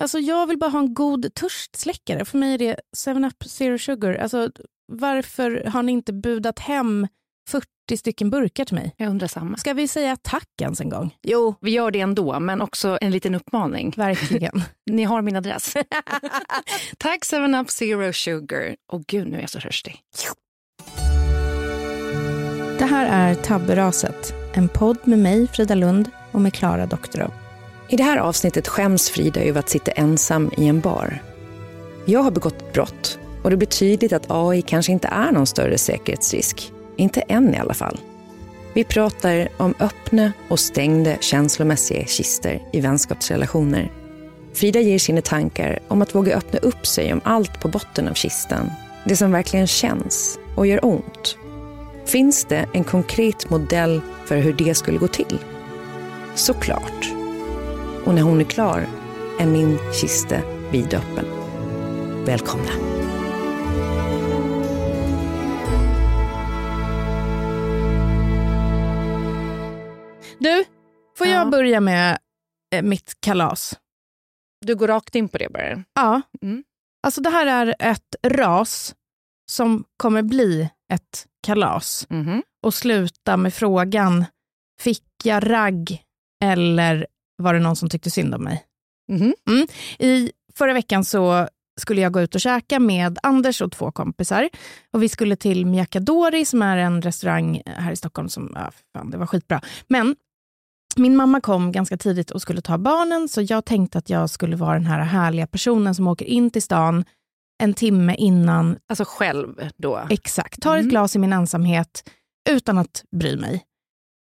Alltså, jag vill bara ha en god törstsläckare. För mig är det 7up Zero Sugar. Alltså, varför har ni inte budat hem 40 stycken burkar till mig? Jag undrar samma. Ska vi säga tack ens en gång? Jo, Vi gör det ändå, men också en liten uppmaning. verkligen. Ni har min adress. Tack 7up Zero Sugar. Och gud, nu är jag så törstig. Det här är Tabberaset, en podd med mig, Frida Lund, och med Klara Doktorow. I det här avsnittet skäms Frida över att sitta ensam i en bar. Jag har begått ett brott och det blir tydligt att AI kanske inte är någon större säkerhetsrisk. Inte än i alla fall. Vi pratar om öppna och stängda känslomässiga kister i vänskapsrelationer. Frida ger sina tankar om att våga öppna upp sig om allt på botten av kistan. Det som verkligen känns och gör ont. Finns det en konkret modell för hur det skulle gå till? Såklart. Och när hon är klar är min kista vidöppen. Välkomna. Du, får Ja. jag börja med eh, mitt kalas? Du går rakt in på det bara. Ja. Mm. Alltså det här är ett ras som kommer bli ett kalas Mhm. och sluta med frågan, fick jag ragg eller var det någon som tyckte synd om mig? Mhm. I förra veckan så skulle jag gå ut och käka med Anders och två kompisar. Och Vi skulle till Miyakadori som är en restaurang här i Stockholm som, ja, fan, det var skitbra. Men min mamma kom ganska tidigt och skulle ta barnen så jag tänkte att jag skulle vara den här härliga personen som åker in till stan en timme innan, Alltså själv då? exakt, tar ett Mm. glas i min ensamhet utan att bry mig.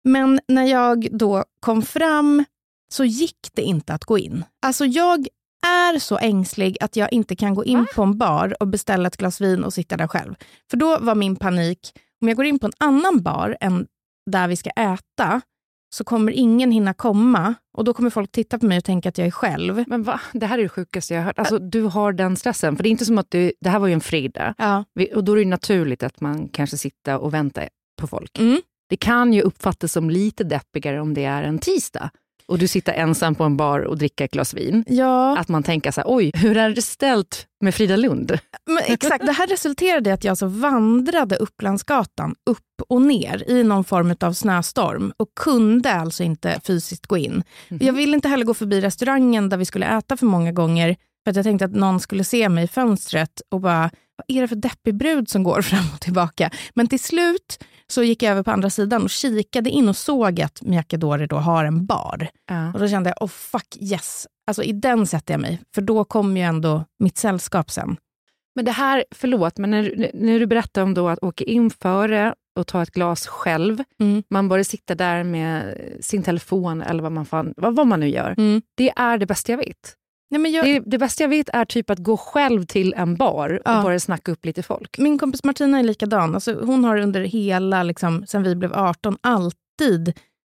Men när jag då kom fram så gick det inte att gå in. Alltså jag är så ängslig att jag inte kan gå in på en bar och beställa ett glas vin och sitta där själv. För då var min panik, om jag går in på en annan bar än där vi ska äta, så kommer ingen hinna komma och då kommer folk titta på mig och tänka att jag är själv. Men va? Det här är det sjukaste jag har hört. Alltså, du har den stressen. För det är inte som att du, det här var ju en fredag. Vi- Och då är det naturligt att man kanske sitter och väntar på folk. Mm. Det kan ju uppfattas som lite deppigare om det är en tisdag och du sitter ensam på en bar och dricker ett glas vin. Ja, Att man tänker så här, oj, hur är det ställt med Frida Lund? men exakt. Det här resulterade i att jag alltså vandrade Upplandsgatan upp och ner i någon form av snöstorm och kunde alltså inte fysiskt gå in. Jag ville inte heller gå förbi restaurangen där vi skulle äta för många gånger för att jag tänkte att någon skulle se mig i fönstret och bara, vad är det för deppig brud som går fram och tillbaka? Men till slut så gick jag över på andra sidan och kikade in och såg att Miyakadori då har en bar. Ja. Och då kände jag, oh fuck yes. Alltså i den sätter jag mig, för då kommer ju ändå mitt sällskap sen. Men det här, förlåt, men när, när du berättar om då att åka in före och ta ett glas själv, Mm. man bara sitter där med sin telefon eller vad man, fan, vad, vad man nu gör. Mm. Det är det bästa jag vet. Nej, men jag, Det, det bästa jag vet är typ att gå själv till en bar och Ja. bara snacka upp lite folk. Min kompis Martina är likadan. Alltså, hon har under hela, liksom, sen vi blev 18, alltid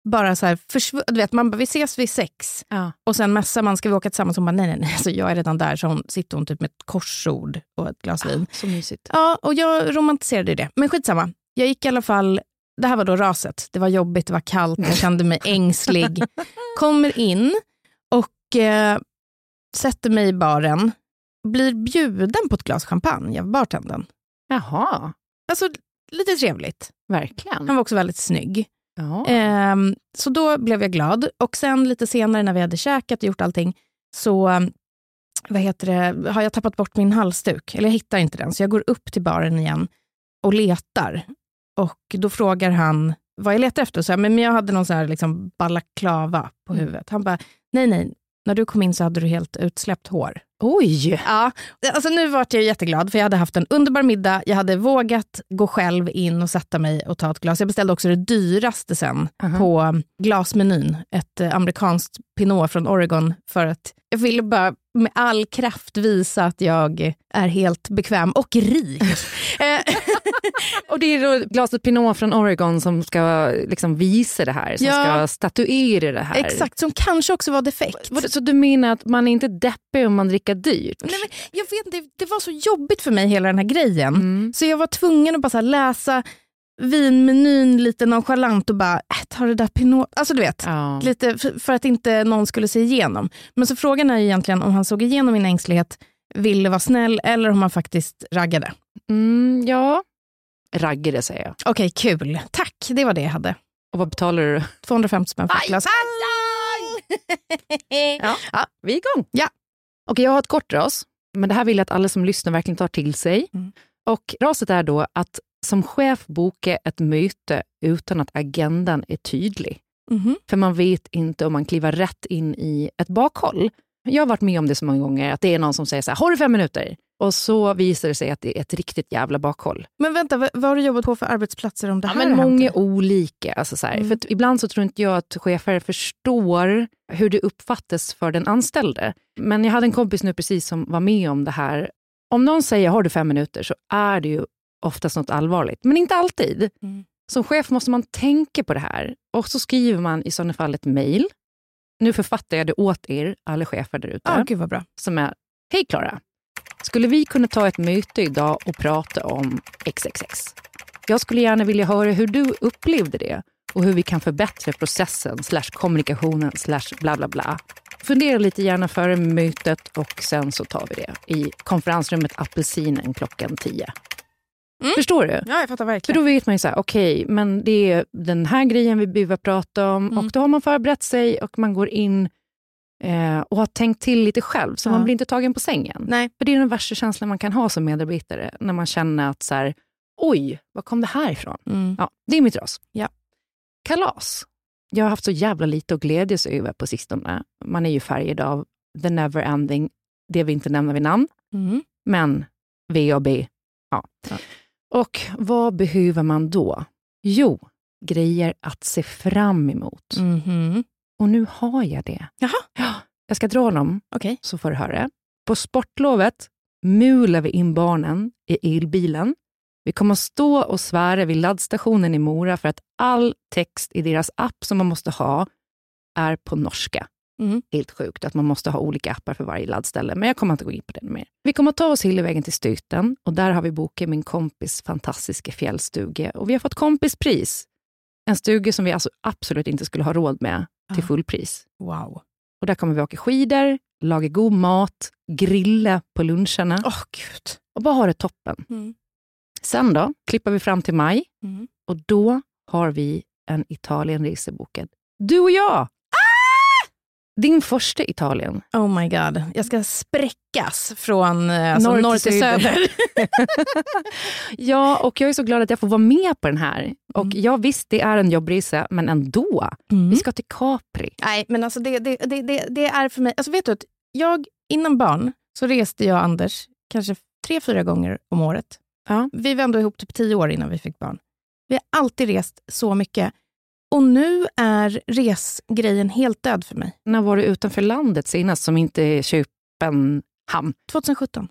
bara så här, försv- du vet, man bara, vi ses vid sex Ja. och sen mässar man, ska vi åka tillsammans? Hon bara, nej, nej, nej, alltså, jag är redan där. Så hon, sitter hon typ med ett korsord och ett glas vin. Så mysigt. Ja, och jag romantiserade det. Men skitsamma. Jag gick i alla fall, det här var då raset. Det var jobbigt, det var kallt, jag kände mig ängslig. Kommer in och eh, sätter mig i baren. Blir bjuden på ett glas champagne av bartendern. Jaha, Alltså lite trevligt. verkligen. Han var också väldigt snygg. Ja. Ehm, så då blev jag glad. Och sen lite senare när vi hade käkat och gjort allting så um, vad heter det, har jag tappat bort min halsduk. Eller jag hittar inte den. Så jag går upp till baren igen och letar. Och då frågar han vad jag letar efter. Så jag, men jag hade någon sån här liksom balaklava på huvudet. Han bara, nej nej, när du kom in så hade du helt utsläppt hår. Oj! Ja, alltså nu vart jag jätteglad för jag hade haft en underbar middag. Jag hade vågat gå själv in och sätta mig och ta ett glas. Jag beställde också det dyraste sen Aha. på glasmenyn. Ett eh, amerikanskt Pinot från Oregon för att jag ville bara med all kraft visa att jag är helt bekväm och rik. Eh, Och det är då glaset Pinot från Oregon som ska liksom visa det här, som Ja. ska statuera det här. Exakt, som kanske också var defekt. Så du menar att man är inte deppig om man dricker dyrt? Nej, men jag vet inte, det var så jobbigt för mig hela den här grejen. Mm. Så jag var tvungen att bara läsa vinmenyn lite nonchalant och bara, äh, ta det där Pinot. Alltså du vet, Ja. lite för, att inte någon skulle se igenom. Men så frågan är ju egentligen om han såg igenom min ängslighet, ville vara snäll eller om han faktiskt raggade. Mm, ja. Raggare säger jag. Okej, kul. Tack, det var det jag hade. Och vad betalar du? 250 spänn för ett glas. Ja. Ja. Vi är igång. Ja. Okej, jag har ett kort ras, men det här vill jag att alla som lyssnar verkligen tar till sig. Mm. Och raset är då att som chef boka ett möte utan att agendan är tydlig. Mhm. För man vet inte om man kliver rätt in i ett bakhåll. Jag har varit med om det så många gånger, att det är någon som säger så här, har du fem minuter? Och så visar det sig att det är ett riktigt jävla bakhåll. Men vänta, vad, vad har du jobbat på för arbetsplatser om det Ja, här men har hänt? många olika. Alltså så. Mm. För ibland så tror inte jag att chefer förstår hur det uppfattas för den anställde. Men jag hade en kompis nu precis som var med om det här. Om någon säger har du fem minuter så är det ju oftast något allvarligt, men inte alltid. Mm. Som chef måste man tänka på det här och så skriver man i sådana fall ett mejl. Nu författar jag det åt er, alla chefer där ute, Ah, gud vad bra. som är Hej Klara! Skulle vi kunna ta ett möte idag och prata om XXX? Jag skulle gärna vilja höra hur du upplevde det och hur vi kan förbättra processen slash kommunikationen slash bla bla bla. Fundera lite gärna före mötet och sen så tar vi det i konferensrummet Apelsinen klockan 10. Mm. Förstår du? Ja, jag fattar För verkligen. då vet man ju så här, okej, men det är den här grejen vi behöver prata om Mm. och då har man förberett sig och man går in eh, och har tänkt till lite själv så Ja. man blir inte tagen på sängen. Nej. För det är den värsta känslan man kan ha som medarbetare, när man känner att så här, oj, var kom det här ifrån? Mm. Ja, det är mitt ras. Ja. Kalas. Jag har haft så jävla lite att glädjas över på sistone. Man är ju färgad av the never ending, det vi inte nämner vid namn, Mm. men VAB. Ja. Ja. Och vad behöver man då? Jo, grejer att se fram emot. Mhm. Och nu har jag det. Jaha. Ja, jag ska dra dem, Okej. så får du höra. På sportlovet mular vi in barnen i elbilen. Vi kommer att stå och svära vid laddstationen i Mora för att all text i deras app som man måste ha är på norska. Mm. Helt sjukt att man måste ha olika appar för varje laddställe, men jag kommer inte gå in på det mer. Vi kommer att ta oss hela vägen till Stöten och där har vi bokat min kompis fantastiska fjällstuga och vi har fått kompispris. En stuga som vi alltså absolut inte skulle ha råd med till Ja. fullpris. Wow. Och där kommer vi åka skidor, laga god mat, grilla på luncherna Åh, gud. och bara ha det toppen. Mm. Sen då klippar vi fram till maj Mm. och då har vi en Italienresa bokad. Du och jag! Din första Italien. Oh my god. Jag ska spräckas från eh, alltså, Norr norr, till till söder. ja, och jag är så glad att jag får vara med på den här. Och Mm. ja, visst, det är en jobbresa, men ändå. Mm. Vi ska till Capri. Nej, men alltså det, det, det, det, det är för mig... Alltså vet du, att jag, innan barn så reste jag och Anders kanske tre, fyra gånger om året. Ja. Vi var ändå ihop typ tio år innan vi fick barn. Vi har alltid rest så mycket. Och nu är resgrejen helt död för mig. När var du utanför landet senast som inte är Köpenhamn? 2017.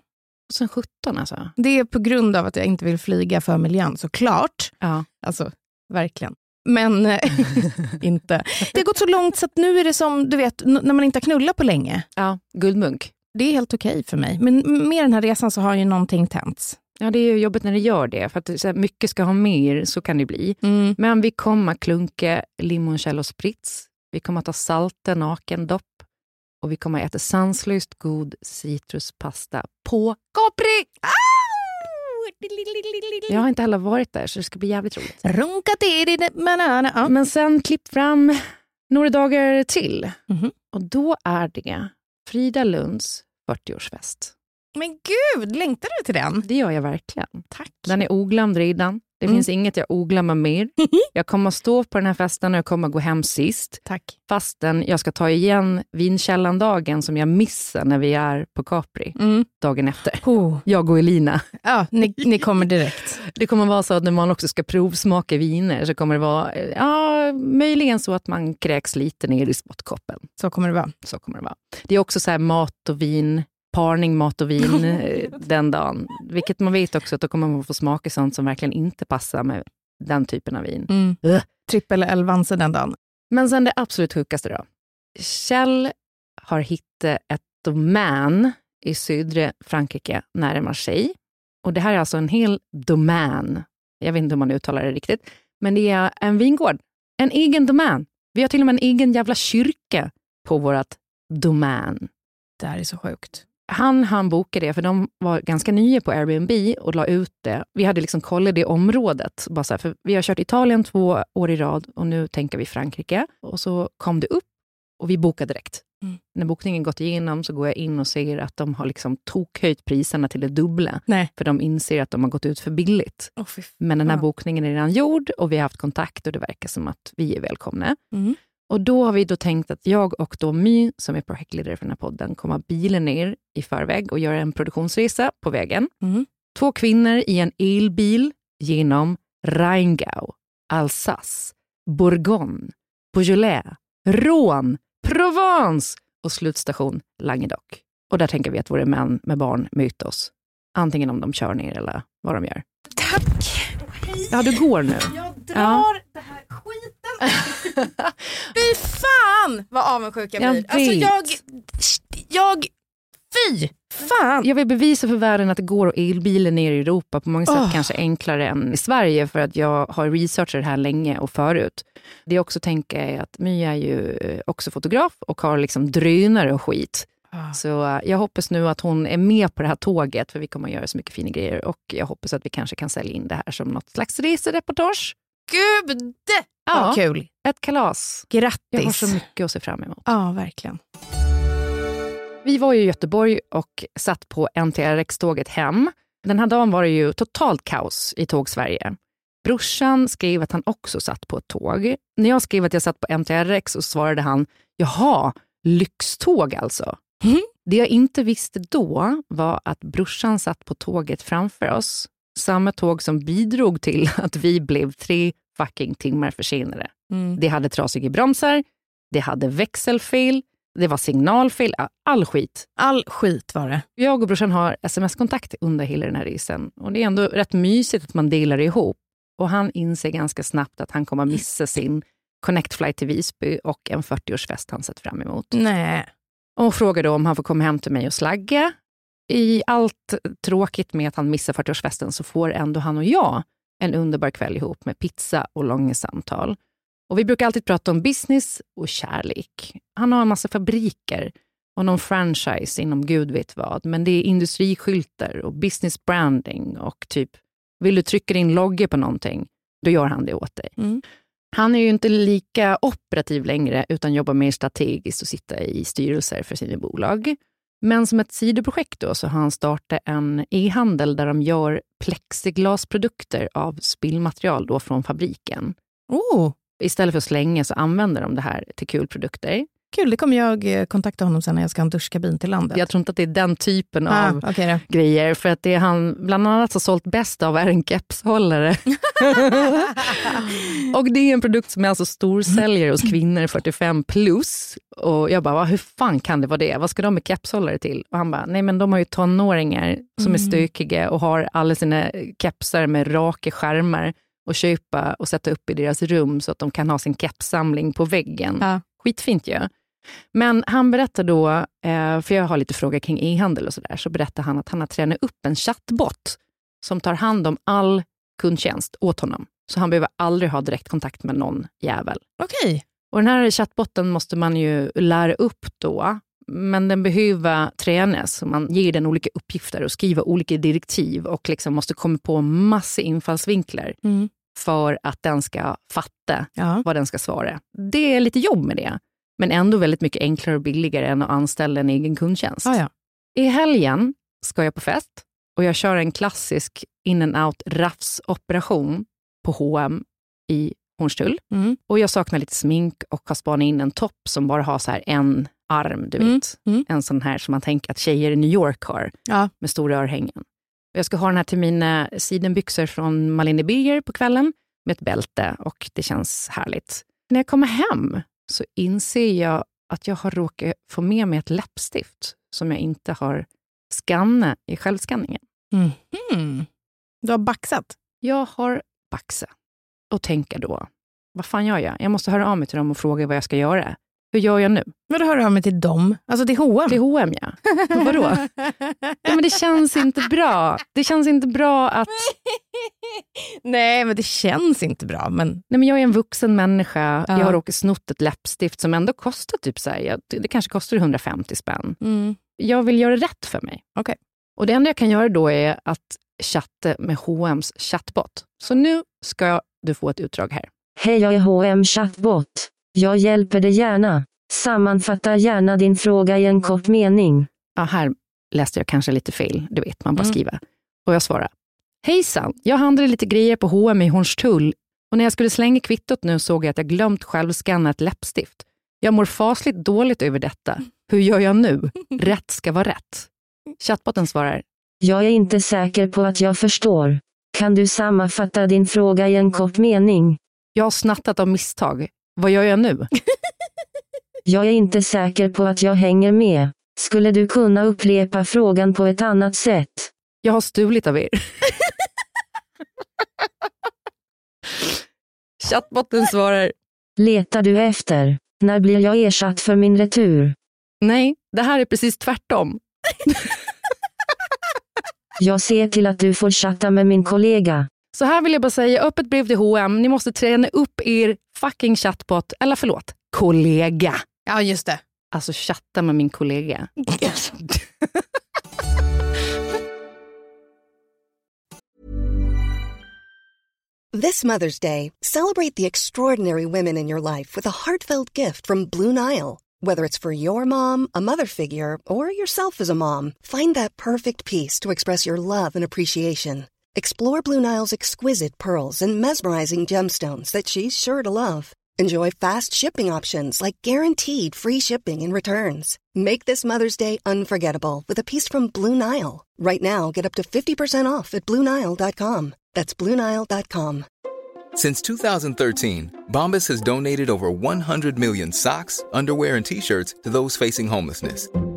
2017 alltså. Det är på grund av att jag inte vill flyga för miljön, såklart. Ja. Alltså, verkligen. Men eh, inte. Det har gått så långt så att nu är det som, du vet, när man inte har knullat på länge. ja, guldmunk. Det är helt okej för mig. Men med den här resan så har ju någonting tänts. Ja, det är ju jobbigt när det gör det, för att så här, mycket ska ha mer, så kan det bli. Men vi kommer klunka limoncello sprits, vi kommer att ta salte nakendopp och vi kommer att äta sanslöst god citruspasta på Capri! Jag har inte heller varit där, så det ska bli jävligt roligt. Runka till det, banana. Ja. Men sen klipp fram några dagar till. Mhm. Och då är det Frida Lunds 40-årsfest. Men gud, längtar du till den? Det gör jag verkligen. Tack. Den är oglömd redan. Det Mm. finns inget jag oglömmer mer. Jag kommer att stå på den här festen och jag kommer att gå hem sist. Tack. Fastän jag ska ta igen vinkällan-dagen som jag missar när vi är på Capri Mm. dagen efter. Oh. Jag och Elina. Ja, ni, ni kommer direkt. Det kommer vara så att när man också ska provsmaka viner så kommer det vara ja, möjligen så att man kräks lite ner i spottkoppen. Så kommer det vara. Så kommer det vara. Det är också så här mat och vin, parning, mat och vin eh, den dagen. Vilket man vet också att då kommer man få smaka sånt som verkligen inte passar med den typen av vin. Mm. Trippel elvanse den dagen. Men sen det absolut sjukaste då. Kjell har hittat ett domän i södra Frankrike, nära Marseille. Och det här är alltså en hel domän. Jag vet inte hur man uttalar det riktigt. Men det är en vingård. En egen domän. Vi har till och med en egen jävla kyrka på vårt domän. Det här är så sjukt. Han han bokade det, för de var ganska nya på Airbnb och la ut det. Vi hade liksom kollat det området. Bara så här, för vi har kört Italien två år i rad och nu tänker vi Frankrike. Och så kom det upp och vi bokade direkt. Mm. När bokningen gått igenom så går jag in och ser att de har liksom tokhöjt priserna till det dubbla. Nej. För de inser att de har gått ut för billigt. Oh, Men den här Ja. bokningen är redan gjord och vi har haft kontakt och det verkar som att vi är välkomna. Mm. Och då har vi då tänkt att jag och då My, som är projektledare för den här podden, kommer ha bilen ner i förväg och göra en produktionsresa på vägen. Mm. Två kvinnor i en elbil genom Rheingau, Alsace, Bourgogne, Beaujolais, Rhône, Provence och slutstation Languedoc. Och där tänker vi att våra män med barn möter oss. Antingen om de kör ner eller vad de gör. Tack! Ja, du går nu. Jag drar det här skiten. Fy fan vad avundsjuk jag Jag blir. Alltså vet. jag, jag, fy fan. Jag vill bevisa för världen att det går att elbilen ner i Europa på många sätt Åh. kanske enklare än i Sverige för att jag har researchat det här länge och förut. Det jag också tänker är att My är ju också fotograf och har liksom drönare och skit. Så eh, jag hoppas nu att hon är med på det här tåget för vi kommer att göra så mycket fina grejer och jag hoppas att vi kanske kan sälja in det här som något slags resereportage. Gud Ja. vad kul. Ett kalas. Jag har Grattis. så mycket att se fram emot. Ja, verkligen. Vi var ju i Göteborg och satt på NTRX-tåget hem. Den här dagen var det ju totalt kaos i Tåg-Sverige. Brorsan skrev att han också satt på ett tåg. När jag skrev att jag satt på NTRX så svarade han, jaha, lyxtåg alltså. Mhm. Det jag inte visste då var att brorsan satt på tåget framför oss. Samma tåg som bidrog till att vi blev tre fucking timmar försenade. Mm. Det hade trasiga bromsar, det hade växelfel, det var signalfel, all skit. All skit var det. Jag och brorsan har sms-kontakt under hela den här resan och det är ändå rätt mysigt att man delar ihop. Och han inser ganska snabbt att han kommer missa sin Connect flight till Visby och en 40-årsfest han sett fram emot. Nej. Och frågar då om han får komma hem till mig och slagga. I allt tråkigt med att han missar 40-årsfesten så får ändå han och jag en underbar kväll ihop med pizza och långa samtal. Och vi brukar alltid prata om business och kärlek. Han har en massa fabriker och någon franchise inom gud vet vad. Men det är industriskyltar och business branding och typ, vill du trycka din logga på någonting, då gör han det åt dig. Mm. Han är ju inte lika operativ längre utan jobbar mer strategiskt och sitter i styrelser för sina bolag. Men som ett sidoprojekt då så har han startat en e-handel där de gör plexiglasprodukter av spillmaterial då från fabriken. Oh, Istället för att slänga så använder de det här till kul produkter. Kul, det kommer jag eh, kontakta honom sen när jag ska ha en duschkabin till landet. Jag tror inte att det är den typen ah, av då. grejer. För att det han bland annat har sålt bäst av är en kepshållare. och det är en produkt som är alltså storsäljare hos kvinnor 45 plus. Och jag bara, "Va, hur fan kan det vara det? Vad ska de med kepshållare till? Och han bara, nej men de har ju tonåringar som är stökiga och har alla sina kepsar med raka skärmar och köpa och sätta upp i deras rum så att de kan ha sin kepssamling på väggen. Ja. Skitfint ju. Men han berättar då, eh, för jag har lite frågor kring e-handel och sådär, så berättar han att han har tränat upp en chattbot som tar hand om all kundtjänst åt honom. Så han behöver aldrig ha direktkontakt med någon jävel. Okej. Och den här chattbotten måste man ju lära upp då, men den behöver tränas. Man ger den olika uppgifter och skriver olika direktiv och liksom måste komma på massa infallsvinklar Mm. för att den ska fatta Ja. vad den ska svara. Det är lite jobb med det, men ändå väldigt mycket enklare och billigare än att anställa en egen kundtjänst. Ah, ja. I helgen ska jag på fest och jag kör en klassisk in and out rafsoperation på H&M i Hornstull. Mm. Och jag saknar lite smink och har spanat in en topp som bara har så här en arm, du Mm, vet. mm. En sån här som man tänker att tjejer i New York har, Ja. med stora örhängen. Och Jag ska ha den här till mina sidenbyxor från Malene Birger på kvällen med ett bälte och det känns härligt. När jag kommer hem så inser jag att jag har råkat få med mig ett läppstift som jag inte har skannat i självskanningen. Mm. Du har baxat? Jag har baxat och tänker då, vad fan gör jag? Jag måste höra av mig till dem och fråga vad jag ska göra. Hur gör jag nu? Vadå hör du av mig till dem? Alltså till H&M? Till H&M ja. Vadå? Ja, men det känns inte bra. Det känns inte bra att... Nej, men det känns inte bra. Men Nej, men jag är en vuxen människa. Ja. Jag har råkat snott ett läppstift som ändå kostar typ så här, jag- det kanske kostar 150 spänn. mm. Jag vill göra rätt för mig. Okej. Och Det enda jag kan göra då är att chatta med H&M's chattbot. Så nu ska du få ett utdrag här. Hej jag är H&M Chatbot. Jag hjälper dig gärna. Sammanfatta gärna din fråga i en kort mening. Ja, här läste jag kanske lite fel. Du vet, man bara Mm. skriver. Och jag svarar. Hejsan, jag handlar lite grejer på H&M i Hornstull Och när jag skulle slänga kvittot nu såg jag att jag glömt självskanna ett läppstift. Jag mår fasligt dåligt över detta. Hur gör jag nu? Rätt ska vara rätt. Chattbotten svarar. Jag är inte säker på att jag förstår. Kan du sammanfatta din fråga i en kort mening? Jag har snattat av misstag. Vad gör jag nu? Jag är inte säker på att jag hänger med. Skulle du kunna upprepa frågan på ett annat sätt? Jag har stulit av er. Chattbotten svarar. Letar du efter? När blir jag ersatt för min retur? Nej, det här är precis tvärtom. Jag ser till att du får chatta med min kollega. Så här vill jag bara säga, öppet brev till H&M. Ni måste träna upp er fucking chatbot, eller förlåt, kollega. Ja, just det. Alltså chatta med min kollega. This Mother's Day, celebrate the extraordinary women in your life with a heartfelt gift from Blue Nile. Whether it's for your mom, a mother figure, or yourself as a mom, find that perfect piece to express your love and appreciation. Explore Blue Nile's exquisite pearls and mesmerizing gemstones that she's sure to love. Enjoy fast shipping options like guaranteed free shipping and returns. Make this Mother's Day unforgettable with a piece from Blue Nile. Right now, get up to 50% off at BlueNile.com. That's BlueNile.com. Since 2013, Bombas has donated over 100 million socks, underwear, and t shirts to those facing homelessness.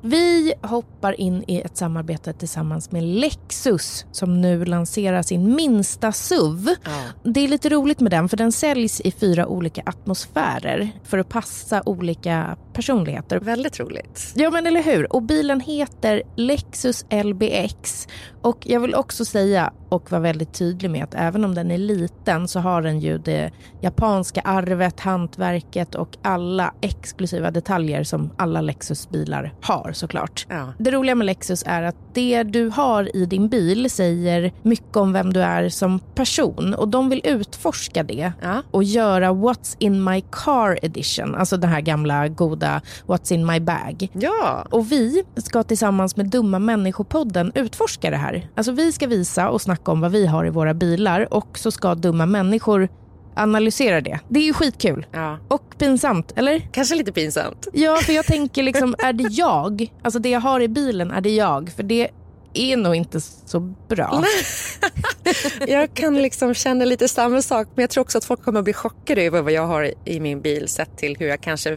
Vi hoppar in i ett samarbete tillsammans med Lexus som nu lanserar sin minsta SUV. Ja. Det är lite roligt med den för den säljs i fyra olika atmosfärer för att passa olika personligheter. Väldigt roligt. Ja men eller hur. Och bilen heter Lexus LBX. Och jag vill också säga och vara väldigt tydlig med att även om den är liten så har den ju det japanska arvet, hantverket och alla exklusiva detaljer som alla Lexus-bilar har såklart. Ja. Det roliga med Lexus är att det du har i din bil säger mycket om vem du är som person och de vill utforska det Ja. och göra What's in my car edition, alltså den här gamla goda What's in my bag. Ja. Och vi ska tillsammans med Dumma människopodden utforska det här. Alltså vi ska visa och snacka om vad vi har i våra bilar och så ska dumma människor analysera det. Det är ju skitkul. ja. Och pinsamt, eller? Kanske lite pinsamt. Ja, för jag tänker liksom, är det jag? Alltså det jag har i bilen, är det jag? För det är nog inte så bra. Jag kan liksom känna lite samma sak, men jag tror också att folk kommer att bli chockade över vad jag har i min bil sett till hur jag kanske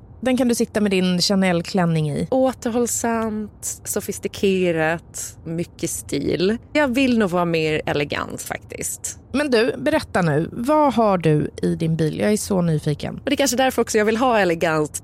Den kan du sitta med din Chanel-klänning i. Återhållsamt, sofistikerat, mycket stil. Jag vill nog vara mer elegant faktiskt. Men du, berätta nu. Vad har du i din bil? Jag är så nyfiken. Och det är kanske därför också jag vill ha elegant.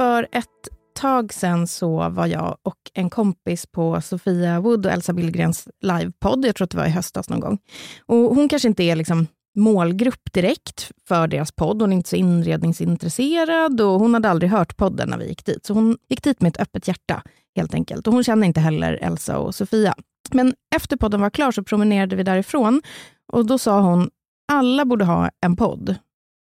För ett tag sen så var jag och en kompis på Sofia Wood och Elsa Billgrens livepodd. Jag tror att det var i höstas någon gång. Och hon kanske inte är liksom målgrupp direkt för deras podd. Hon är inte så inredningsintresserad och hon hade aldrig hört podden när vi gick dit. Så hon gick dit med ett öppet hjärta helt enkelt. Och hon känner inte heller Elsa och Sofia. Men efter podden var klar så promenerade vi därifrån och då sa hon, alla borde ha en podd.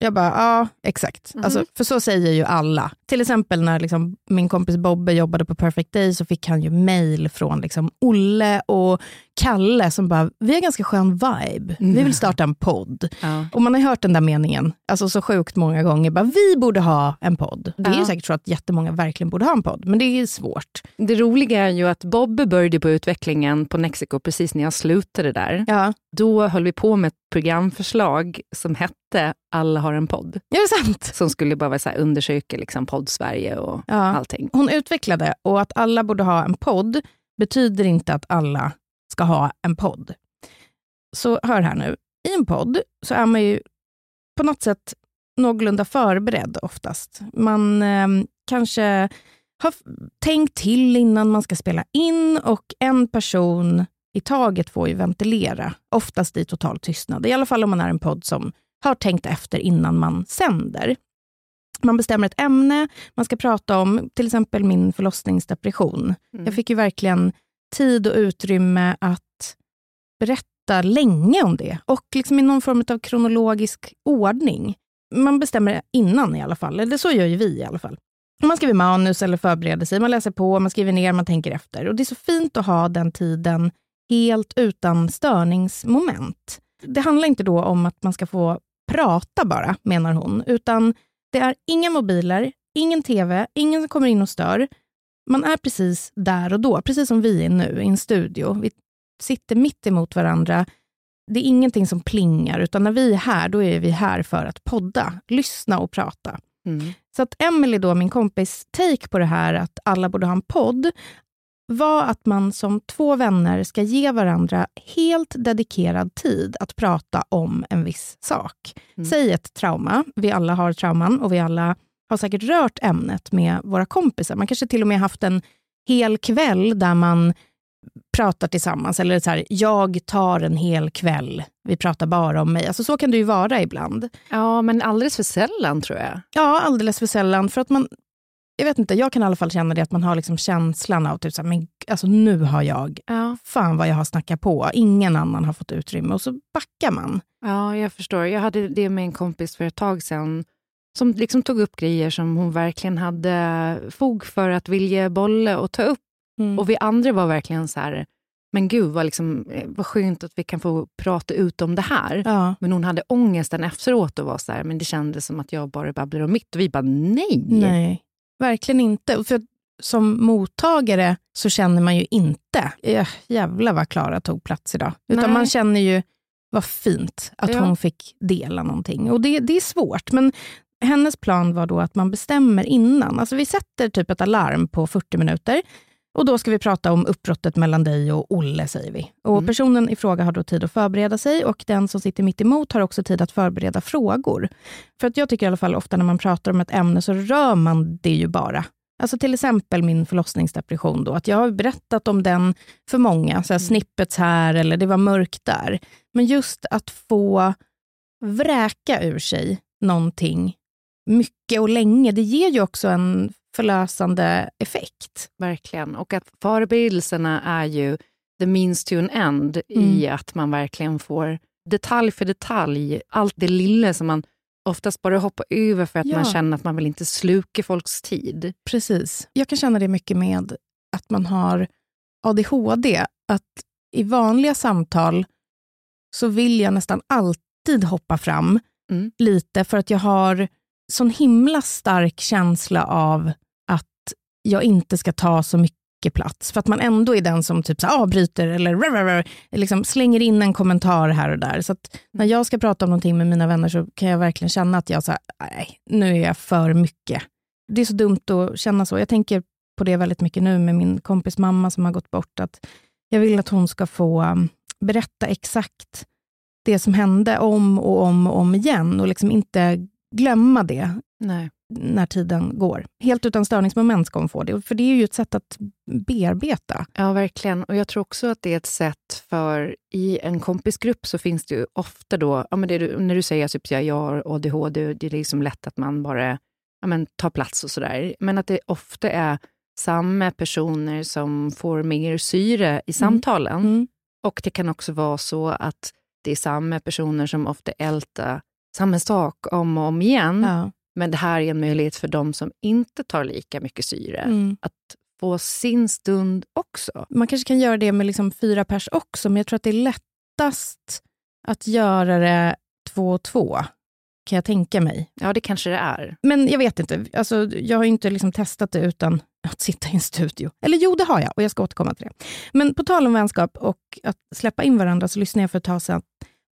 Jag bara, ja exakt. Alltså, för så säger ju alla. Till exempel när liksom, min kompis Bobbe jobbade på Perfect Day så fick han ju mail från liksom, Olle och Kalle som bara, vi har ganska skön vibe. Vi vill starta en podd. Ja. Och man har hört den där meningen alltså så sjukt många gånger. Bara, vi borde ha en podd. Det är ju Ja. säkert så att jättemånga verkligen borde ha en podd, men det är svårt. Det roliga är ju att Bobbe började på utvecklingen på Nexiko precis när jag slutade där. Ja, Då höll vi på med ett programförslag som hette Alla har en podd. är det sant? Som skulle bara så här, undersöka liksom podd-Sverige och Ja. allting. Hon utvecklade och att alla borde ha en podd betyder inte att alla ska ha en podd. Så hör här nu, i en podd så är man ju på något sätt någorlunda förberedd oftast. Man eh, kanske har tänkt till innan man ska spela in och en person i taget får ju ventilera, oftast i total tystnad. I alla fall om man är en podd som har tänkt efter innan man sänder. Man bestämmer ett ämne man ska prata om, till exempel min förlossningsdepression. Jag fick ju verkligen tid och utrymme att berätta länge om det och liksom i någon form av kronologisk ordning. Man bestämmer innan i alla fall, eller så gör ju vi i alla fall. Man skriver manus eller förbereder sig, man läser på, man skriver ner, man tänker efter. Och Det är så fint att ha den tiden helt utan störningsmoment. Det handlar inte då om att man ska få prata bara, menar hon, utan det är inga mobiler, ingen tv, ingen som kommer in och stör. Man är precis där och då, precis som vi är nu i en studio. Vi sitter mitt emot varandra. Det är ingenting som plingar, utan när vi är här, då är vi här för att podda, lyssna och prata. Mm. Så att Emily, då, min kompis take på det här att alla borde ha en podd, var att man som två vänner ska ge varandra helt dedikerad tid att prata om en viss sak. Mm. Säg ett trauma, vi alla har trauman och vi alla har säkert rört ämnet med våra kompisar. Man kanske till och med haft en hel kväll där man pratar tillsammans. Eller så här, jag tar en hel kväll, vi pratar bara om mig. Alltså så kan det ju vara ibland. Ja, men alldeles för sällan tror jag. Ja, alldeles för sällan. För att man, jag vet inte, jag kan i alla fall känna det att man har liksom känslan av typ så här, men alltså nu har jag, Ja. fan vad jag har snackat på, ingen annan har fått utrymme och så backar man. Ja, jag förstår. Jag hade det med en kompis för ett tag sedan som liksom tog upp grejer som hon verkligen hade fog för att vilja bolla och ta upp. Och vi andra var verkligen så här, men gud vad, liksom, eh, vad skönt att vi kan få prata ut om det här. Ja. Men hon hade ångesten efteråt och var så här, men det kändes som att jag bara babblar om mitt. Och vi bara, nej. Nej, verkligen inte. För som mottagare så känner man ju inte, äh, jävlar vad Klara tog plats idag. Utan Nej. man känner ju, vad fint att Ja. hon fick dela någonting. Och det, det är svårt, men hennes plan var då att man bestämmer innan. Alltså vi sätter typ ett alarm på 40 minuter. Och då ska vi prata om uppbrottet mellan dig och Olle, säger vi. Och Mm. Personen i fråga har då tid att förbereda sig och den som sitter mitt emot har också tid att förbereda frågor. För att jag tycker i alla fall ofta när man pratar om ett ämne så rör man det ju bara. Alltså till exempel min förlossningsdepression då, att jag har berättat om den för många, så här snippets här eller det var mörkt där. Men just att få vräka ur sig någonting mycket och länge, det ger ju också en förlösande effekt. Verkligen. Och att förberedelserna är ju the means to an end i Mm. att man verkligen får detalj för detalj, allt det lilla som man oftast bara hoppar över för att Ja. man känner att man vill inte sluka folks tid. Precis. Jag kan känna det mycket med att man har ADHD. Att i vanliga samtal så vill jag nästan alltid hoppa fram Mm. lite för att jag har sån himla stark känsla av jag inte ska ta så mycket plats. För att man ändå är den som typ så avbryter ah, eller rrr, liksom slänger in en kommentar här och där. Så att när jag ska prata om någonting med mina vänner så kan jag verkligen känna att jag så här, nej, nu är jag för mycket. Det är så dumt att känna så. Jag tänker på det väldigt mycket nu med min kompis mamma som har gått bort. Att jag vill att hon ska få um, berätta exakt det som hände om och om och om igen och liksom inte glömma det Nej när tiden går. Helt utan störningsmoment ska hon få det, för det är ju ett sätt att bearbeta. Ja, verkligen. Och jag tror också att det är ett sätt för, i en kompisgrupp så finns det ju ofta då, ja, men det när du säger typ så här, jag har ADHD, det är liksom lätt att man bara ja, men, tar plats och sådär. Men att det ofta är samma personer som får mer syre i samtalen. Mm. Och det kan också vara så att det är samma personer som ofta ältar samma sak om och om igen. Ja. Men det här är en möjlighet för de som inte tar lika mycket syre Mm. att få sin stund också. Man kanske kan göra det med liksom fyra pers också, men jag tror att det är lättast att göra det två och två, kan jag tänka mig. Ja, det kanske det är. Men jag vet inte, alltså, jag har ju inte liksom testat det utan att sitta i en studio. Eller jo, det har jag och jag ska återkomma till det. Men på tal om vänskap och att släppa in varandra så lyssnade jag för ett tag sedan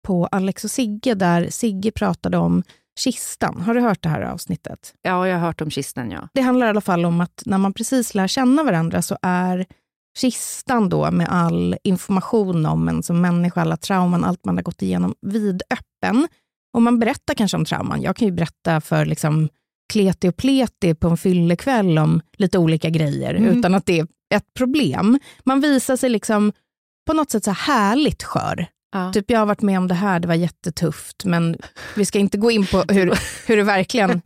på Alex och Sigge där Sigge pratade om kistan. Har du hört det här avsnittet? Ja, jag har hört om kistan, ja. Det handlar i alla fall om att när man precis lär känna varandra så är kistan då med all information om en som människa, alla trauman, allt man har gått igenom vidöppen. Och man berättar kanske om trauman. Jag kan ju berätta för liksom kleti och pleti på en fyllekväll om lite olika grejer Mm. utan att det är ett problem. Man visar sig liksom på något sätt så här härligt skör. Ja. Typ jag har varit med om det här, det var jättetufft, men vi ska inte gå in på hur, hur det verkligen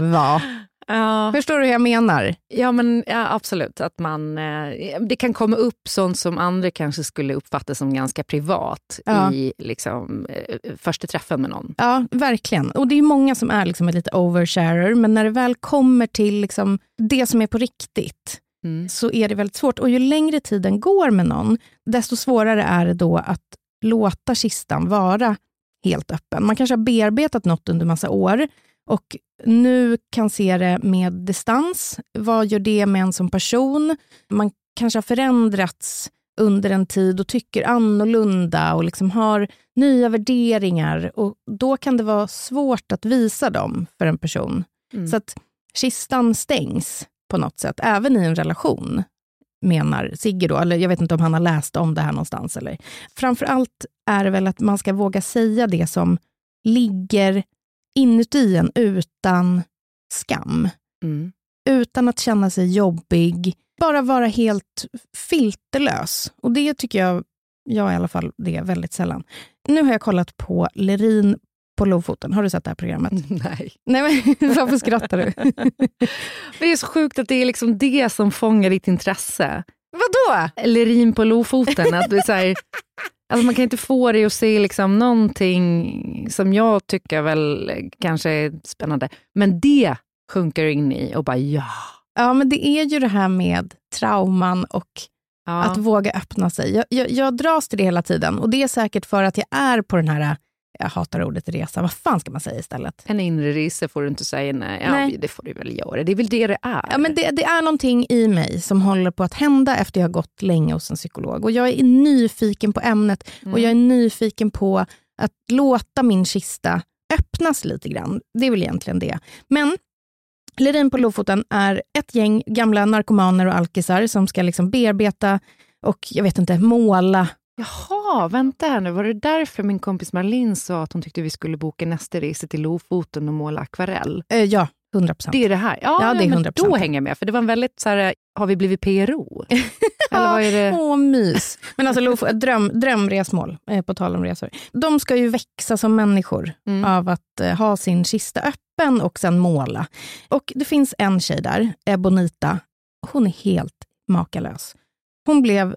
var. Ja, Förstår du hur jag menar? ja, men ja, absolut. Att man, eh, det kan komma upp sånt som andra kanske skulle uppfatta som ganska privat Ja. i liksom, eh, första träffen med någon. Ja, verkligen. Och det är många som är liksom lite oversharer, men när det väl kommer till liksom det som är på riktigt, Mm. så är det väldigt svårt. Och ju längre tiden går med någon, desto svårare är det då att låta kistan vara helt öppen. Man kanske har bearbetat något under massa år och nu kan se det med distans. Vad gör det med en som person? Man kanske har förändrats under en tid och tycker annorlunda och liksom har nya värderingar. Och Då kan det vara svårt att visa dem för en person. Mm. Så att kistan stängs på något sätt, även i en relation, menar Sigge då. Eller jag vet inte om han har läst om det här någonstans. Eller. Framför allt är det väl att man ska våga säga det som ligger inuti en utan skam. Mm. Utan att känna sig jobbig. Bara vara helt filterlös. Och det tycker jag, jag i alla fall, det är väldigt sällan. Nu har jag kollat på Lerin på Lofoten. Har du sett det här programmet? Nej. Nej, men varför skrattar du? Det är så sjukt att det är liksom det som fångar ditt intresse. Vadå? Lerin på Lofoten. Att det är så här, alltså man kan inte få dig att se liksom någonting som jag tycker väl kanske är spännande. Men det sjunker in i och bara ja. Ja, men det är ju det här med trauman och ja. att våga öppna sig. Jag, jag, jag dras till det hela tiden och det är säkert för att jag är på den här jag hatar ordet resa. Vad fan ska man säga istället? En inre resa får du inte säga. Nej, ja, Nej. det får du väl göra. Det är väl det det är. Ja, men det, det är någonting i mig som håller på att hända efter jag har gått länge hos en psykolog. Och Jag är nyfiken på ämnet och jag är nyfiken på att låta min kista öppnas lite grann. Det är väl egentligen det. Men Lerin på Lofoten är ett gäng gamla narkomaner och alkisar som ska liksom bearbeta och jag vet inte, måla. Jaha, vänta här nu. Var det därför min kompis Marlin sa att hon tyckte vi skulle boka nästa resa till Lofoten och måla akvarell? Eh, ja, 100 procent. Det är det här? Ja, Ja, det är men 100%. då hänger jag med. För det var en väldigt så här, har vi blivit PRO? Eller vad är det? Åh, mys. Men alltså Lofo- dröm, drömresmål, eh, på tal om resor. De ska ju växa som människor Mm. av att eh, ha sin kista öppen och sen måla. Och det finns en tjej där, Ebonita. Hon är helt makalös. Hon blev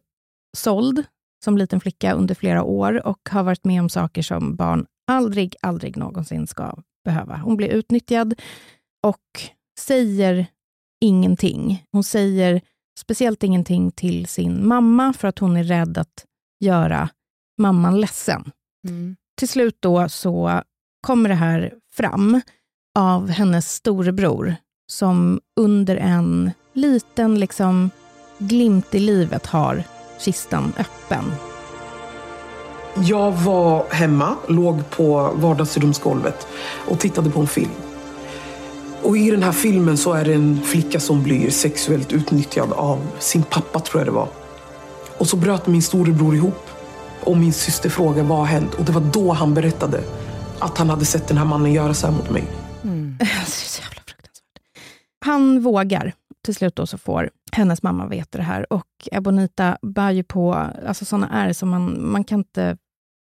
såld som liten flicka under flera år och har varit med om saker som barn aldrig, aldrig någonsin ska behöva. Hon blir utnyttjad och säger ingenting. Hon säger speciellt ingenting till sin mamma för att hon är rädd att göra mamman ledsen. Mm. Till slut då så kommer det här fram av hennes storebror som under en liten liksom glimt i livet har kistan öppen. Jag var hemma, låg på vardagsrumsgolvet och tittade på en film. Och i den här filmen så är det en flicka som blir sexuellt utnyttjad av sin pappa, tror jag det var. Och så bröt min storebror ihop. Och min syster frågade vad har hänt? Och det var då han berättade att han hade sett den här mannen göra så här mot mig. Är så jävla fruktansvärt. Han vågar. Till slut då så får hennes mamma veta det här och Ebonita bär ju på alltså såna ärr som man, man kan inte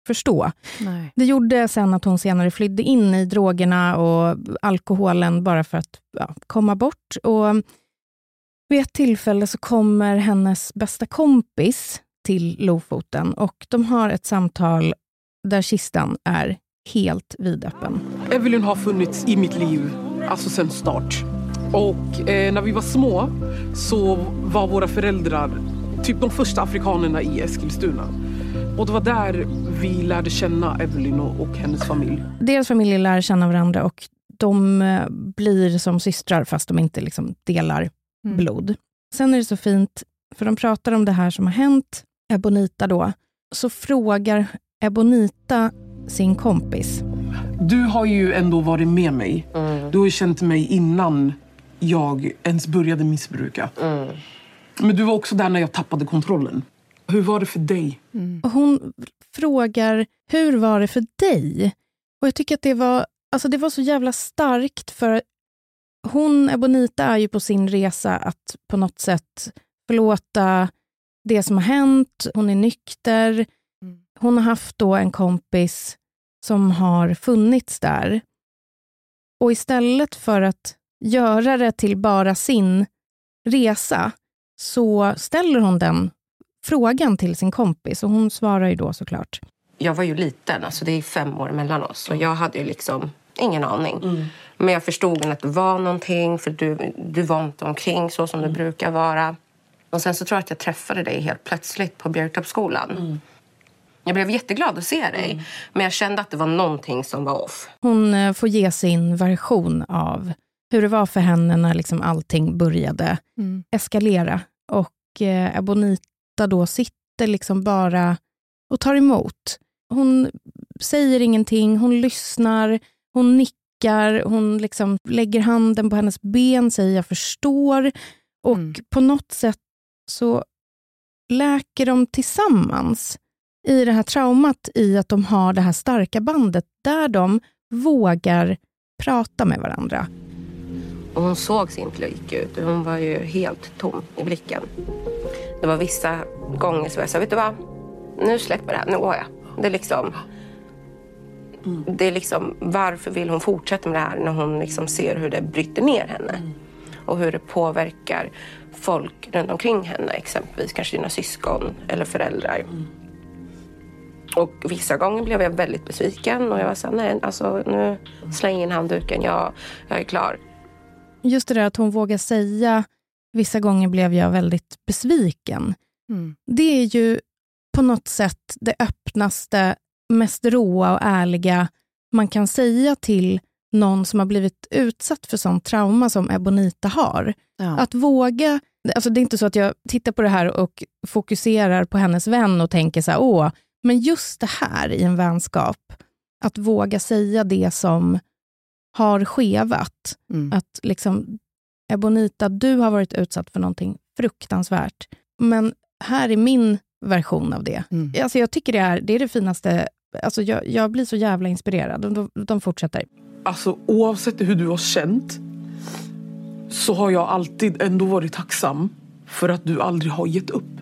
förstå. Nej. Det gjorde sen att hon senare flydde in i drogerna och alkoholen bara för att ja, komma bort. Och vid ett tillfälle så kommer hennes bästa kompis till Lofoten och de har ett samtal där kistan är helt vidöppen. Evelyn har funnits i mitt liv alltså sen start. Och eh, när vi var små så var våra föräldrar typ de första afrikanerna i Eskilstuna. Och det var där vi lärde känna Evelyn och, och hennes familj. Deras familjer lär känna varandra och de eh, blir som systrar fast de inte liksom delar Mm. blod. Sen är det så fint, för de pratar om det här som har hänt Ebonita då. Så frågar Ebonita sin kompis. Du har ju ändå varit med mig. Du har ju känt mig innan jag ens började missbruka. Men du var också där när jag tappade kontrollen. Hur var det för dig? Och hon frågar, hur var det för dig? Och jag tycker att det var, alltså det var så jävla starkt för hon, Ebonita, är ju på sin resa att på något sätt förlåta det som har hänt. Hon är nykter. Hon har haft då en kompis som har funnits där. Och istället för att göra det till bara sin resa så ställer hon den frågan till sin kompis och hon svarar ju då såklart. jag var ju liten, alltså det är fem år mellan oss. Och jag hade ju liksom ingen aning. Men jag förstod att det var någonting, för du, du var inte omkring så som du brukar vara. Och sen så tror jag att jag träffade dig helt plötsligt på Björktorpsskolan. Jag blev jätteglad att se dig, men jag kände att det var någonting som var off. Hon eh, får ge sin version av hur det var för henne när liksom allting började Mm. eskalera. Och eh, Ebonita då sitter liksom bara och tar emot. Hon säger ingenting, hon lyssnar, hon nickar, hon liksom lägger handen på hennes ben, säger jag förstår. Och Mm. på något sätt så läker de tillsammans i det här traumat i att de har det här starka bandet där de vågar prata med varandra. Och hon såg sin lik ut. Hon var ju helt tom i blicken. Det var vissa gånger som jag sa, vet du vad? Nu släpper det här, nu går jag. Det är liksom... Det är liksom, varför vill hon fortsätta med det här när hon liksom ser hur det bryter ner henne? Och hur det påverkar folk runt omkring henne, exempelvis kanske dina syskon eller föräldrar. Och vissa gånger blev jag väldigt besviken och jag var så här, nej, alltså nu släng in handduken, jag, jag är klar. Just det där att hon vågar säga, vissa gånger blev jag väldigt besviken. Mm. Det är ju på något sätt det öppnaste mest råa och ärliga man kan säga till någon som har blivit utsatt för sånt trauma som Ebonita har. Ja. Att våga, alltså det är inte så att jag tittar på det här och fokuserar på hennes vän och tänker så här, åh, men just det här i en vänskap, att våga säga det som har skevat. Mm. Att liksom, Ebonita, du har varit utsatt för någonting fruktansvärt, men här är min version av det. Mm. Alltså jag tycker det är det, är det finaste, alltså jag, jag blir så jävla inspirerad. De, de fortsätter. Alltså oavsett hur du har känt så har jag alltid ändå varit tacksam för att du aldrig har gett upp.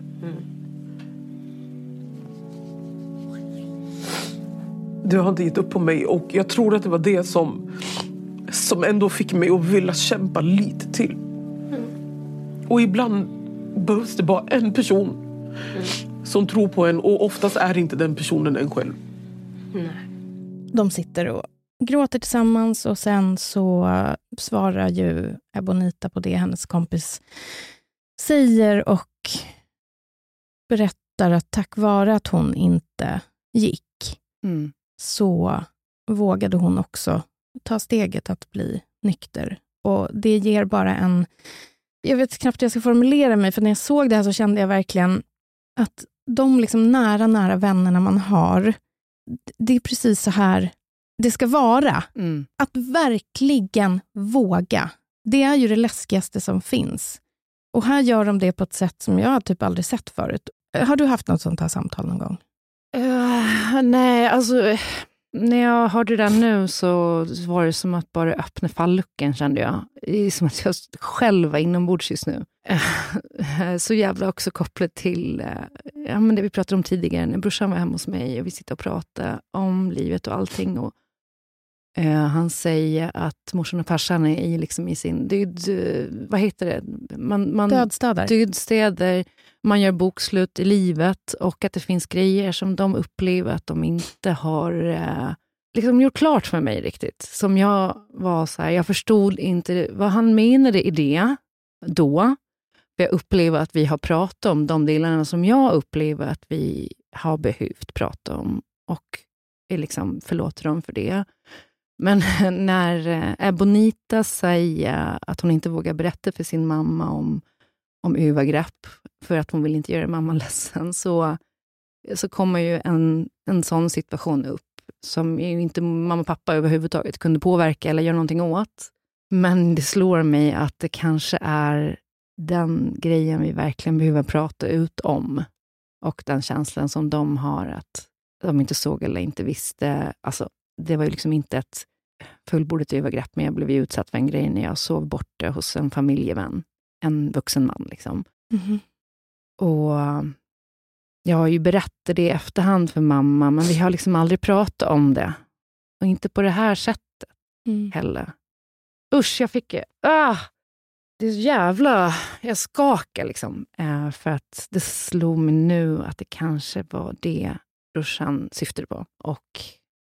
Du har inte gett upp på mig och jag tror att det var det som, som ändå fick mig att vilja kämpa lite till. Och ibland behövs det bara en person som tror på en och oftast är inte den personen en själv. De sitter och gråter tillsammans och sen så svarar ju Ebonita på det hennes kompis säger och berättar att tack vare att hon inte gick Mm. Så vågade hon också ta steget att bli nykter. Och det ger bara en... Jag vet knappt hur jag ska formulera mig, för när jag såg det här så kände jag verkligen att de liksom nära, nära vännerna man har, det är precis så här det ska vara. Mm. Att verkligen våga. Det är ju det läskigaste som finns. Och här gör de det på ett sätt som jag typ aldrig sett förut. Har du haft något sånt här samtal någon gång? Uh, nej, alltså när jag hörde det där nu så var det som att bara öppna falluckan kände jag. Det är som att jag själv var inombords just nu. Eh, så jävla också kopplat till eh, ja, men det vi pratade om tidigare, när brorsan var hemma hos mig och vi sitter och pratar om livet och allting. Och, eh, han säger att morsan och farsan är i, liksom i sin eh, Vad heter det? Man, man, Dödstäder? dödstäder, man gör bokslut i livet och att det finns grejer som de upplever att de inte har eh, liksom gjort klart för mig riktigt. Som jag var så här, jag förstod inte vad han menade i det då. För jag upplever att vi har pratat om de delarna som jag upplever att vi har behövt prata om och är liksom förlåter dem för det. Men när eh, Ebonita säger att hon inte vågar berätta för sin mamma om, om övergrepp, för att hon vill inte göra mamma ledsen, så, så kommer ju en, en sån situation upp, som ju inte mamma och pappa överhuvudtaget kunde påverka eller göra någonting åt. Men det slår mig att det kanske är den grejen vi verkligen behöver prata ut om. Och den känslan som de har att de inte såg eller inte visste. Alltså, det var ju liksom inte ett fullbordat övergrepp, men jag blev utsatt för en grej när jag sov borta hos en familjevän. En vuxen man. Liksom. Mhm. Och jag har ju berättat det i efterhand för mamma, men vi har liksom aldrig pratat om det. Och inte på det här sättet Mm. heller. Usch, jag fick... Ah, det är så jävla... Jag skakar liksom. Eh, för att det slog mig nu att det kanske var det brorsan syftade på. Och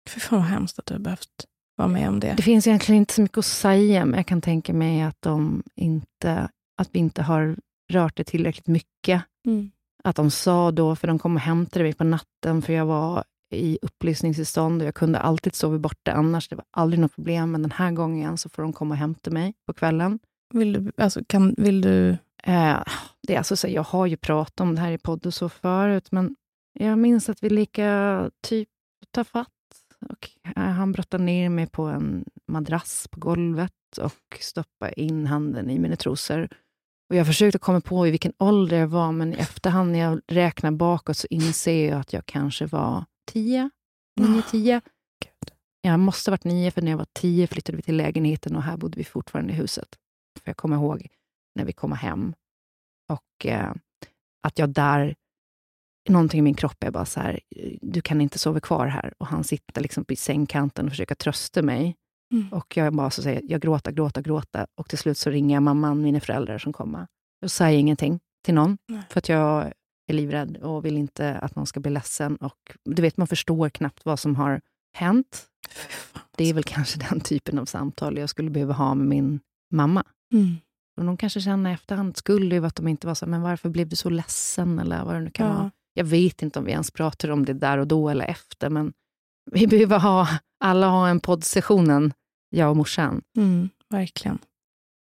Fy fan vad hemskt att du har behövt vara med om det. det finns egentligen inte så mycket att säga, men jag kan tänka mig att, de inte, att vi inte har rört det tillräckligt mycket. Mm. Att de sa då, för de kom och hämtade mig på natten, för jag var i upplysningstillstånd och jag kunde alltid sova borta annars. Det var aldrig något problem, men den här gången så får de komma och hämta mig på kvällen. Vill du, alltså, kan, vill du... Eh, det är alltså så, jag har ju pratat om det här i podden så förut, men jag minns att vi lika typ tar fatt. Och, eh, han brottade ner mig på en madrass på golvet och stoppade in handen i mina trosor. Och jag försökte komma på i vilken ålder jag var, men i efterhand när jag räknar bakåt så inser jag att jag kanske var tio, nio, tio. Jag måste ha varit nio, för när jag var tio flyttade vi till lägenheten och här bodde vi fortfarande i huset. För jag kommer ihåg när vi kom hem och eh, att jag där, någonting i min kropp är bara så här, du kan inte sova kvar här. Och han sitter liksom på sängkanten och försöker trösta mig. Mm. Och jag bara så säger, jag gråter, gråter, gråter. Och till slut så ringer jag mamman, mina föräldrar som kommer. Jag säger ingenting till någon, Nej. för att jag är livrädd och vill inte att någon ska bli ledsen. Och du vet, man förstår knappt vad som har hänt. Det är väl kanske den typen av samtal jag skulle behöva ha med min mamma. Mm. Och de kanske känner i efterhand skuld över att de inte var så men varför blev du så ledsen? Eller vad det nu kan Ja. vara. Jag vet inte om vi ens pratar om det där och då eller efter, men Vi behöver ha, alla ha en poddsessionen, jag och morsan. Mm, verkligen.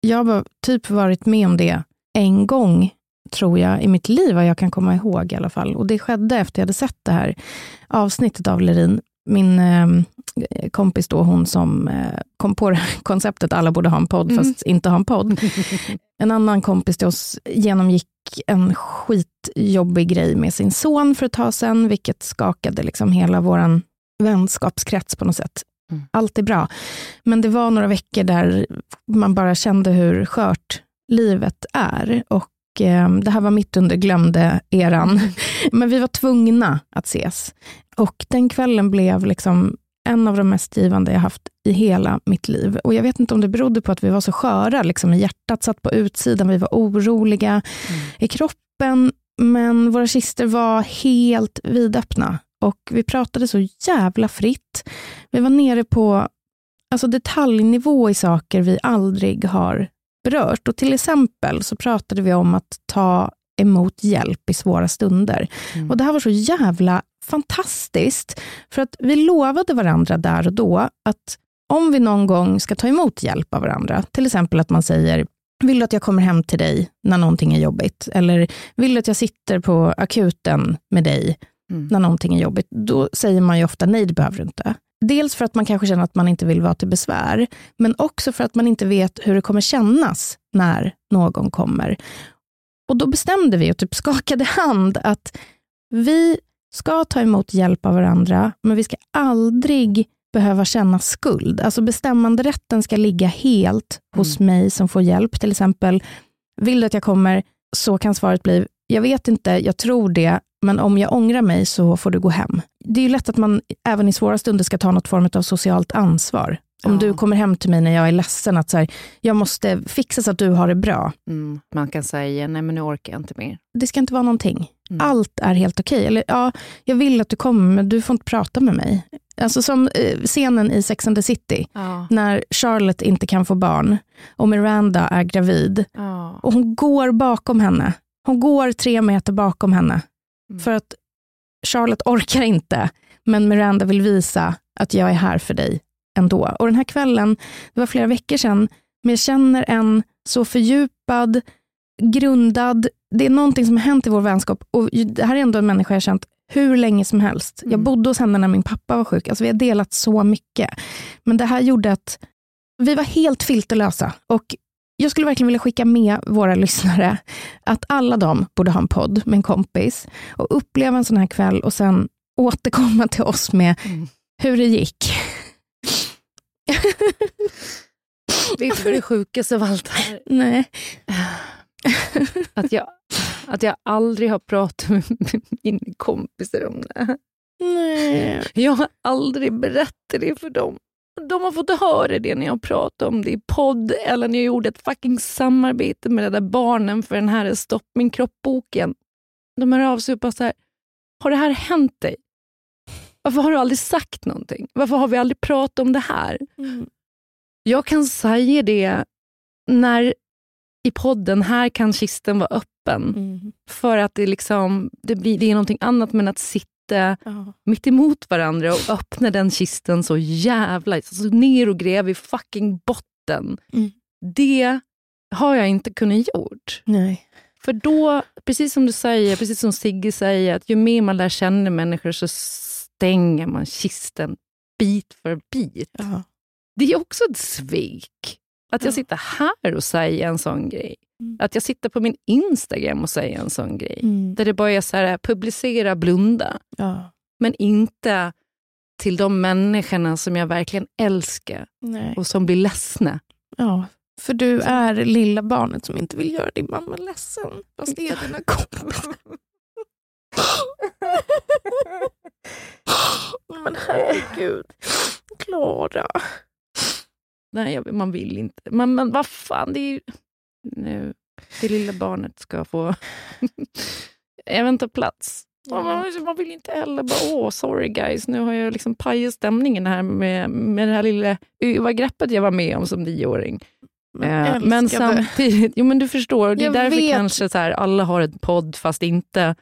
Jag har typ varit med om det en gång, tror jag, i mitt liv, vad jag kan komma ihåg i alla fall. Och det skedde efter jag hade sett det här avsnittet av Lerin. Min eh, kompis då, hon som eh, kom på konceptet alla borde ha en podd, mm. fast inte ha en podd. en annan kompis till oss genomgick en skitjobbig grej med sin son för ett tag sedan, vilket skakade liksom hela vår vänskapskrets på något sätt. Mm. Allt är bra. Men det var några veckor där man bara kände hur skört livet är. Och eh, Det här var mitt under glömde-eran. Men vi var tvungna att ses. Och den kvällen blev liksom en av de mest givande jag haft i hela mitt liv. Och Jag vet inte om det berodde på att vi var så sköra, liksom hjärtat satt på utsidan, vi var oroliga mm. i kroppen, men våra kister var helt vidöppna. Och vi pratade så jävla fritt. Vi var nere på alltså detaljnivå i saker vi aldrig har berört. Och till exempel så pratade vi om att ta emot hjälp i svåra stunder. Mm. Och Det här var så jävla fantastiskt, för att vi lovade varandra där och då att om vi någon gång ska ta emot hjälp av varandra, till exempel att man säger vill du att jag kommer hem till dig när någonting är jobbigt? Eller vill du att jag sitter på akuten med dig mm. när någonting är jobbigt? Då säger man ju ofta nej, det behöver du inte. Dels för att man kanske känner att man inte vill vara till besvär, men också för att man inte vet hur det kommer kännas när någon kommer. Och då bestämde vi och typ skakade hand att vi ska ta emot hjälp av varandra, men vi ska aldrig behöva känna skuld. Alltså bestämmanderätten ska ligga helt hos mm. mig som får hjälp. Till exempel, vill du att jag kommer? Så kan svaret bli, jag vet inte, jag tror det, men om jag ångrar mig så får du gå hem. Det är ju lätt att man även i svåra stunder ska ta något form av socialt ansvar. Om ja. du kommer hem till mig när jag är ledsen, att så här, jag måste fixa så att du har det bra. Mm, man kan säga, nej men nu orkar jag inte mer. Det ska inte vara någonting. Mm. Allt är helt okej. Okay. Eller ja, jag vill att du kommer, men du får inte prata med mig. Alltså som eh, scenen i Sex and the City, ja. när Charlotte inte kan få barn och Miranda är gravid. Ja. Och hon går bakom henne. Hon går tre meter bakom henne. Mm. För att Charlotte orkar inte, men Miranda vill visa att jag är här för dig ändå. Och den här kvällen, det var flera veckor sedan, men jag känner en så fördjupad, grundad, det är någonting som har hänt i vår vänskap. Och det här är ändå en människa jag har känt hur länge som helst. Jag mm. bodde hos henne när min pappa var sjuk. Alltså vi har delat så mycket. Men det här gjorde att vi var helt filterlösa. Och jag skulle verkligen vilja skicka med våra lyssnare att alla de borde ha en podd med en kompis och uppleva en sån här kväll och sen återkomma till oss med mm. hur det gick. Vet du vad det sjukaste av allt här? Nej. Att jag, att jag aldrig har pratat med mina kompisar om det. Nej. Jag har aldrig berättat det för dem. De har fått höra det när jag pratade om det i podd eller när jag gjorde ett fucking samarbete med Rädda Barnen för den här Stopp min kropp-boken. De hör av sig och bara så här, har det här hänt dig? Varför har du aldrig sagt någonting? Varför har vi aldrig pratat om det här? Mm. Jag kan säga det när i podden, här kan kisten vara öppen. Mm. För att det, liksom, det, blir, det är någonting annat men att sitta oh. mitt emot varandra och öppna den kisten så jävla... Alltså ner och gräva i fucking botten. Mm. Det har jag inte kunnat gjort. Nej. För då, precis som du säger, precis som Sigge säger, att ju mer man lär känna människor så stänger man kisten bit för bit. Ja. Det är också ett svek. Att jag sitter här och säger en sån grej. Mm. Att jag sitter på min Instagram och säger en sån grej. Mm. Där det bara är så här, publicera, blunda. Ja. Men inte till de människorna som jag verkligen älskar Nej. och som blir ledsna. Ja, för du är lilla barnet som inte vill göra din mamma ledsen. Fast det är dina kompisar. Men herregud. Klara. Nej, man vill inte. Men, men vad fan, det är ju... Nu, det lilla barnet ska få även ta plats. Man, man vill inte heller bara, åh, sorry guys, nu har jag liksom pajat stämningen här med, med det här lilla övergreppet jag var med om som nioåring. Men, eh, men samtidigt, jo men du förstår, det är jag därför vet. kanske så här, alla har en podd fast inte.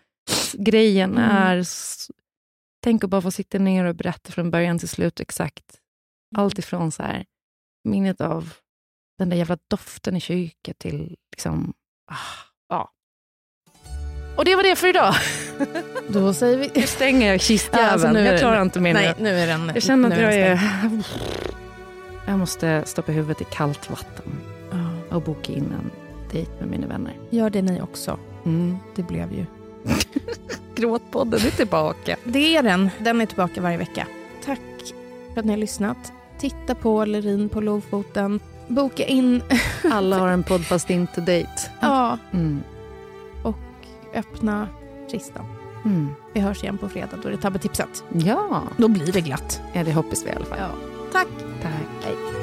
Grejen mm. är Tänk att bara få sitta ner och berätta från början till slut exakt. Allt ifrån så här, minnet av den där jävla doften i köket till liksom, ah, ja. Och det var det för idag. Då säger vi... Nu stänger jag kistjäveln. Alltså, nu jag klarar inte mer Nej, nu. nu är den Jag känner att jag är... Jag måste stoppa huvudet i kallt vatten och boka in en dejt med mina vänner. Gör det ni också. Mm. Det blev ju. Gråtpodden är tillbaka. Det är den. Den är tillbaka varje vecka. Tack för att ni har lyssnat. Titta på Lerin på Lofoten. Boka in. Alla har en podd fast inte dejt. ja, Mm. och öppna kistan. Mm. Vi hörs igen på fredag. Då är det tabbetipset. Ja. Då blir det glatt. ja, det hoppas vi i alla fall. Ja. Tack. Tack. Hej.